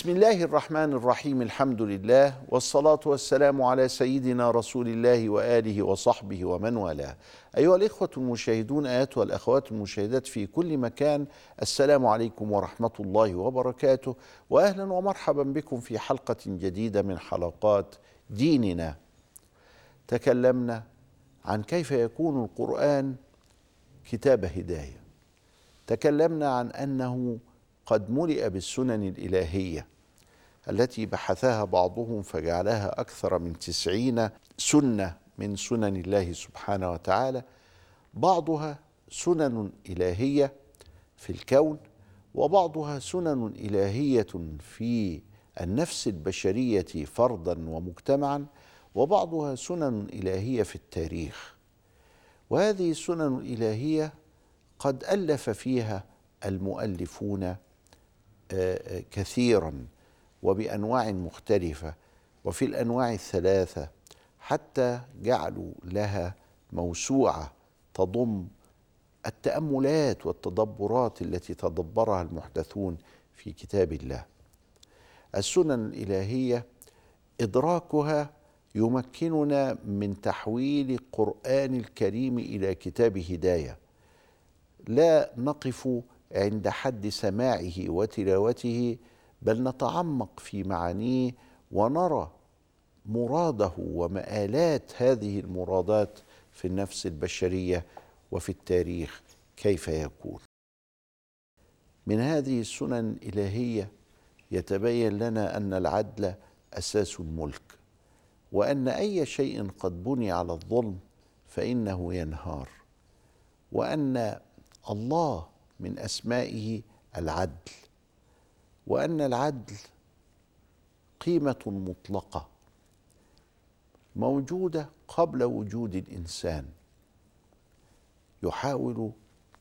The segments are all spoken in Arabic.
بسم الله الرحمن الرحيم الحمد لله والصلاة والسلام على سيدنا رسول الله وآله وصحبه ومن والاه أيها الإخوة المشاهدون أيتها الأخوات المشاهدات في كل مكان السلام عليكم ورحمة الله وبركاته وأهلا ومرحبا بكم في حلقة جديدة من حلقات ديننا تكلمنا عن كيف يكون القرآن كتاب هداية تكلمنا عن أنه قد ملئ بالسنن الإلهية التي بحثها بعضهم فجعلها أكثر من تسعين سنة من سنن الله سبحانه وتعالى بعضها سنن إلهية في الكون وبعضها سنن إلهية في النفس البشرية فردا ومجتمعا وبعضها سنن إلهية في التاريخ. وهذه السنن الإلهية قد ألف فيها المؤلفون كثيرا وبأنواع مختلفة وفي الأنواع الثلاثة حتى جعلوا لها موسوعة تضم التأملات والتدبرات التي تدبرها المحدثون في كتاب الله. السنن الإلهية إدراكها يمكننا من تحويل القرآن الكريم إلى كتاب هداية. لا نقف عند حد سماعه وتلاوته بل نتعمق في معانيه ونرى مراده ومآلات هذه المرادات في النفس البشرية وفي التاريخ كيف يكون. من هذه السنن الإلهية يتبين لنا أن العدل أساس الملك وأن أي شيء قد بني على الظلم فإنه ينهار وأن الله من أسمائه العدل وأن العدل قيمة مطلقة موجودة قبل وجود الإنسان يحاول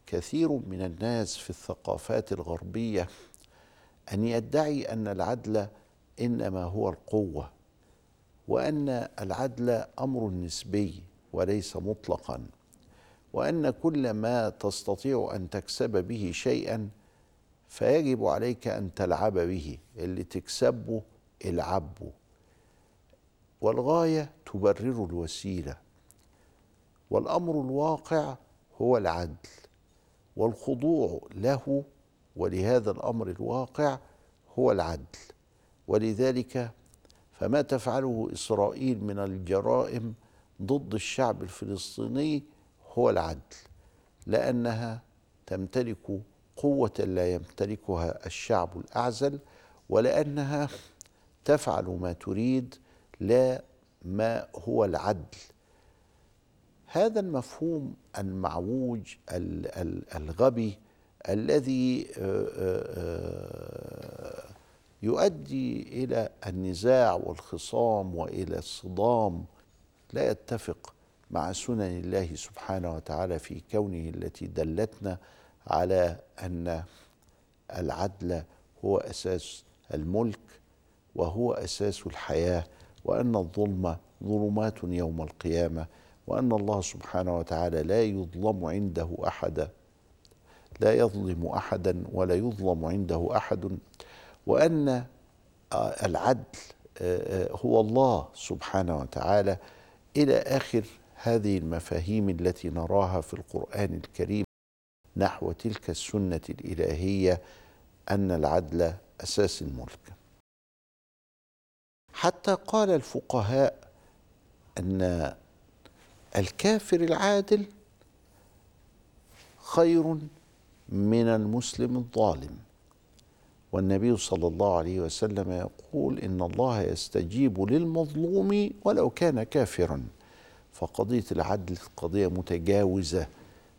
كثير من الناس في الثقافات الغربية أن يدعي أن العدل إنما هو القوة وأن العدل أمر نسبي وليس مطلقا. وأن كل ما تستطيع أن تكسب به شيئا فيجب عليك أن تلعب به. اللي تكسبه العبه. والغاية تبرر الوسيلة. والأمر الواقع هو العدل. والخضوع له ولهذا الأمر الواقع هو العدل. ولذلك فما تفعله إسرائيل من الجرائم ضد الشعب الفلسطيني هو العدل لأنها تمتلك قوة لا يمتلكها الشعب الأعزل ولأنها تفعل ما تريد لا ما هو العدل. هذا المفهوم المعوج الغبي الذي يؤدي إلى النزاع والخصام وإلى الصدام. لا يتفق مع سنن الله سبحانه وتعالى في كونه التي دلتنا على أن العدل هو أساس الملك وهو أساس الحياة وأن الظلم ظلمات يوم القيامة وأن الله سبحانه وتعالى لا يظلم عنده أحدا لا يظلم أحدا ولا يظلم عنده أحد وأن العدل هو الله سبحانه وتعالى إلى آخر هذه المفاهيم التي نراها في القرآن الكريم نحو تلك السنة الإلهية أن العدل أساس الملك. حتى قال الفقهاء أن الكافر العادل خير من المسلم الظالم. والنبي صلى الله عليه وسلم يقول إن الله يستجيب للمظلوم ولو كان كافرا. فقضية العدل قضية متجاوزة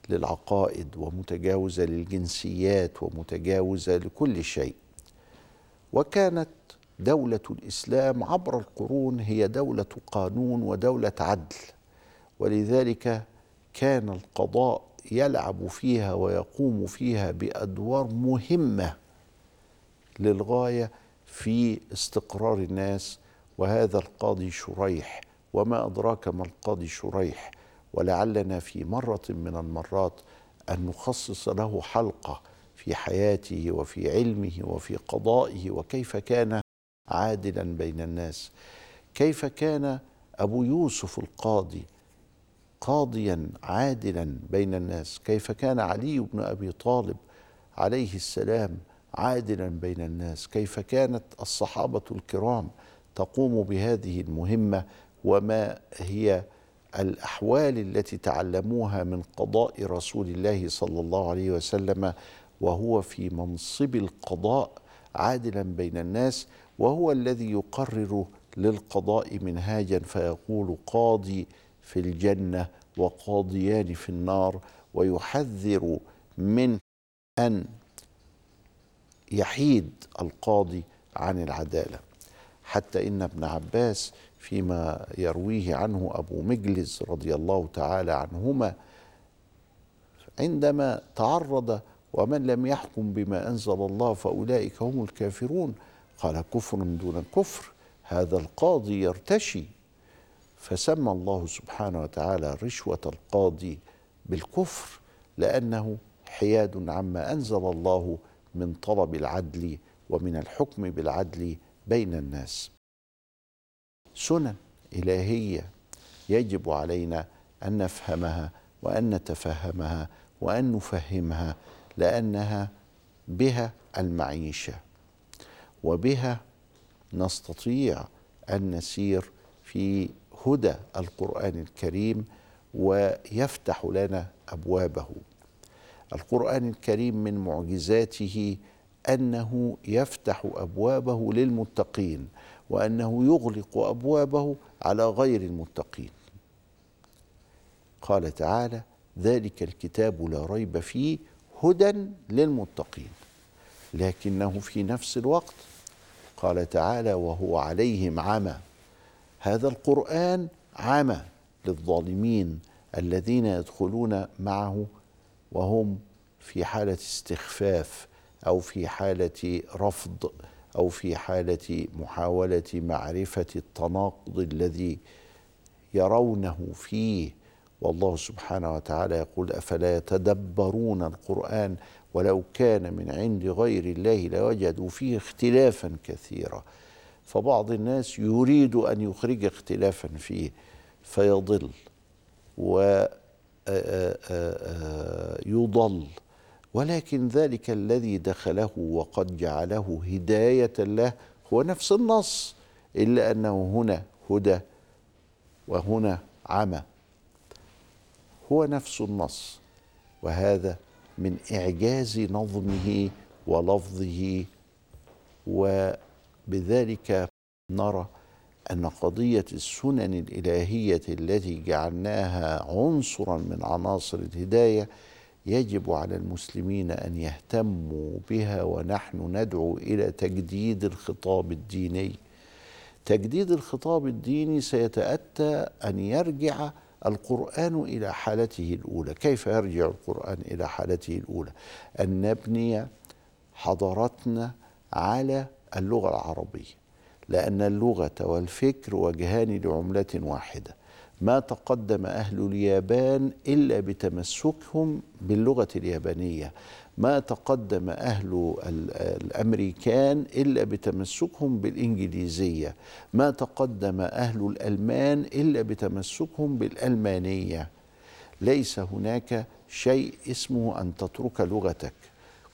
للعقائد ومتجاوزة للجنسيات ومتجاوزة لكل شيء. وكانت دولة الإسلام عبر القرون هي دولة قانون ودولة عدل ولذلك كان القضاء يلعب فيها ويقوم فيها بأدوار مهمة للغاية في استقرار الناس وهذا القاضي شريح وما أدراك ما القاضي شريح ولعلنا في مرة من المرات أن نخصص له حلقة في حياته وفي علمه وفي قضائه وكيف كان عادلا بين الناس. كيف كان أبو يوسف القاضي قاضيا عادلا بين الناس؟ كيف كان علي بن أبي طالب عليه السلام عادلا بين الناس؟ كيف كانت الصحابة الكرام تقوم بهذه المهمة وما هي الأحوال التي تعلموها من قضاء رسول الله صلى الله عليه وسلم وهو في منصب القضاء عادلا بين الناس وهو الذي يقرر للقضاء منهاجا فيقول قاضي في الجنة وقاضيان في النار ويحذر من أن يحيد القاضي عن العدالة. حتى إن ابن عباس فيما يرويه عنه أبو مجلس رضي الله تعالى عنهما عندما تعرض ومن لم يحكم بما أنزل الله فأولئك هم الكافرون قال كفر دون كفر هذا القاضي يرتشي. فسمى الله سبحانه وتعالى رشوة القاضي بالكفر لأنه حياد عما أنزل الله من طلب العدل ومن الحكم بالعدل بين الناس. سنن إلهية يجب علينا أن نفهمها وأن نتفهمها وأن نفهمها لأنها بها المعيشة وبها نستطيع أن نسير في هدى القرآن الكريم ويفتح لنا أبوابه. القرآن الكريم من معجزاته أنه يفتح أبوابه للمتقين وأنه يغلق أبوابه على غير المتقين. قال تعالى ذلك الكتاب لا ريب فيه هدى للمتقين لكنه في نفس الوقت. قال تعالى وهو عليهم عمى. هذا القرآن عمى للظالمين الذين يدخلون معه وهم في حالة استخفاف أو في حالة رفض أو في حالة محاولة معرفة التناقض الذي يرونه فيه. والله سبحانه وتعالى يقول أفلا يتدبرون القرآن ولو كان من عند غير الله لوجدوا فيه اختلافا كثيرا. فبعض الناس يريد أن يخرج اختلافا فيه فيضل ويضل ولكن ذلك الذي دخله وقد جعله هداية له هو نفس النص إلا أنه هنا هدى وهنا عمى. هو نفس النص وهذا من إعجاز نظمه ولفظه وبذلك نرى أن قضية السنن الإلهية التي جعلناها عنصرا من عناصر الهداية يجب على المسلمين أن يهتموا بها ونحن ندعو إلى تجديد الخطاب الديني. تجديد الخطاب الديني سيتأتى أن يرجع القرآن إلى حالته الأولى. كيف يرجع القرآن إلى حالته الأولى؟ أن نبني حضارتنا على اللغة العربية لأن اللغة والفكر وجهان لعملة واحدة. ما تقدم أهل اليابان إلا بتمسكهم باللغة اليابانية. ما تقدم أهل الأمريكان إلا بتمسكهم بالإنجليزية. ما تقدم أهل الألمان إلا بتمسكهم بالألمانية. ليس هناك شيء اسمه أن تترك لغتك.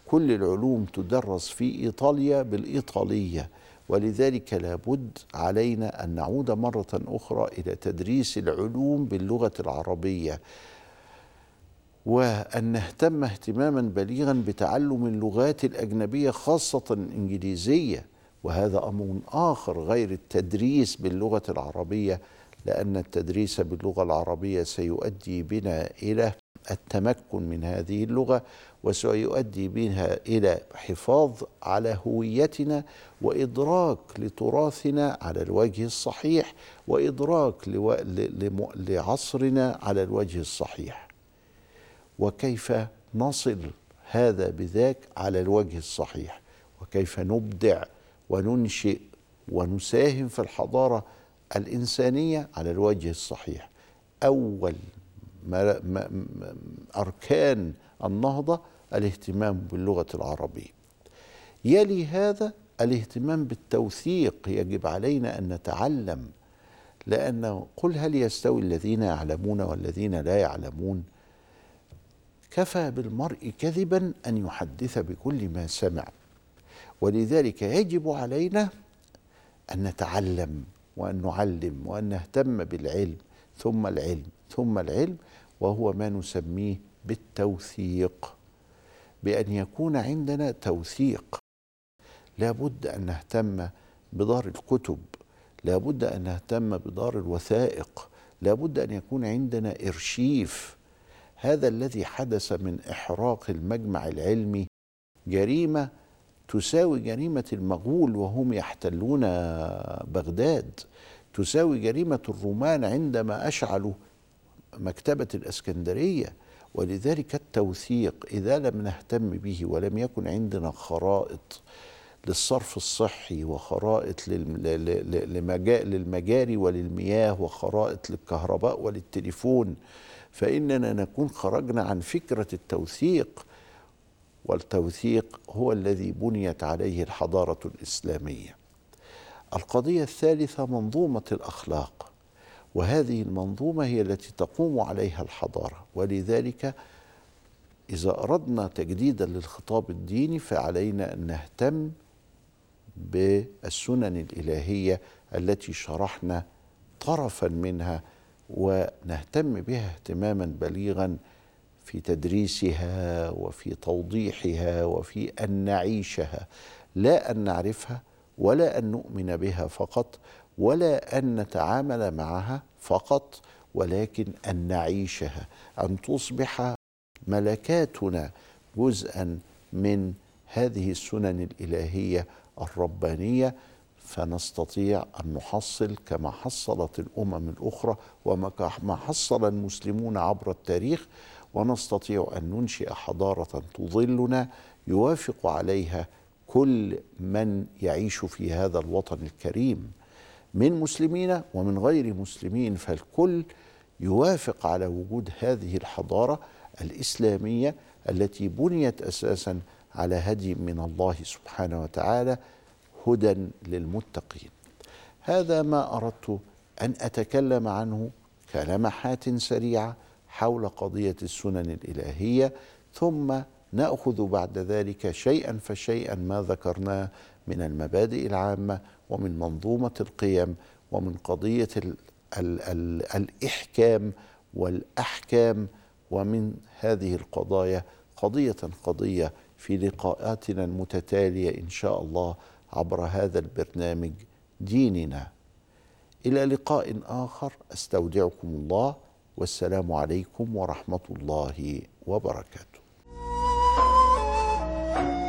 كل العلوم تدرس في إيطاليا بالإيطالية. ولذلك لابد علينا أن نعود مرة أخرى إلى تدريس العلوم باللغة العربية وأن نهتم اهتماما بليغا بتعلم اللغات الأجنبية خاصة الإنجليزية وهذا أمر آخر غير التدريس باللغة العربية لأن التدريس باللغة العربية سيؤدي بنا إلى التمكن من هذه اللغة وسيؤدي بها إلى حفاظ على هويتنا وإدراك لتراثنا على الوجه الصحيح وإدراك. لعصرنا على الوجه الصحيح وكيف نصل هذا بذاك على الوجه الصحيح وكيف نبدع وننشئ ونساهم في الحضارة الإنسانية على الوجه الصحيح أول أركان النهضة الاهتمام باللغة العربية. يلي هذا الاهتمام بالتوثيق يجب علينا أن نتعلم لأن قل هل يستوي الذين يعلمون والذين لا يعلمون؟ كفى بالمرء كذبا أن يحدث بكل ما سمع. ولذلك يجب علينا أن نتعلم وأن نعلم وأن نهتم بالعلم ثم العلم. ثم العلم وهو ما نسميه بالتوثيق. بأن يكون عندنا توثيق لابد أن نهتم بدار الكتب لابد أن نهتم بدار الوثائق لابد أن يكون عندنا إرشيف. هذا الذي حدث من إحراق المجمع العلمي جريمة تساوي جريمة المغول وهم يحتلون بغداد تساوي جريمة الرومان عندما أشعلوا مكتبة الإسكندرية ولذلك التوثيق إذا لم نهتم به ولم يكن عندنا خرائط للصرف الصحي وخرائط للمجاري وللمياه وخرائط للكهرباء وللتليفون فإننا نكون خرجنا عن فكرة التوثيق والتوثيق هو الذي بنيت عليه الحضارة الإسلامية. القضية الثالثة منظومة الأخلاق. وهذه المنظومة هي التي تقوم عليها الحضارة. ولذلك إذا أردنا تجديدا للخطاب الديني فعلينا أن نهتم بالسنن الإلهية التي شرحنا طرفا منها ونهتم بها اهتماما بليغا في تدريسها وفي توضيحها وفي أن نعيشها. لا أن نعرفها ولا أن نؤمن بها فقط ولا أن نتعامل معها فقط ولكن أن نعيشها أن تصبح ملكاتنا جزءا من هذه السنن الإلهية الربانية. فنستطيع أن نحصل كما حصلت الأمم الأخرى وما حصل المسلمون عبر التاريخ ونستطيع أن ننشئ حضارة تظلنا يوافق عليها كل من يعيش في هذا الوطن الكريم من مسلمين ومن غير مسلمين فالكل يوافق على وجود هذه الحضارة الإسلامية التي بنيت أساسا على هدي من الله سبحانه وتعالى هدى للمتقين. هذا ما أردت أن أتكلم عنه كلمحات سريعة حول قضية السنن الإلهية ثم نأخذ بعد ذلك شيئا فشيئا ما ذكرناه من المبادئ العامة ومن منظومة القيم ومن قضية ال ال ال الإحكام والأحكام ومن هذه القضايا قضية قضية في لقاءاتنا المتتالية إن شاء الله عبر هذا البرنامج ديننا. إلى لقاء آخر أستودعكم الله والسلام عليكم ورحمة الله وبركاته. Bye.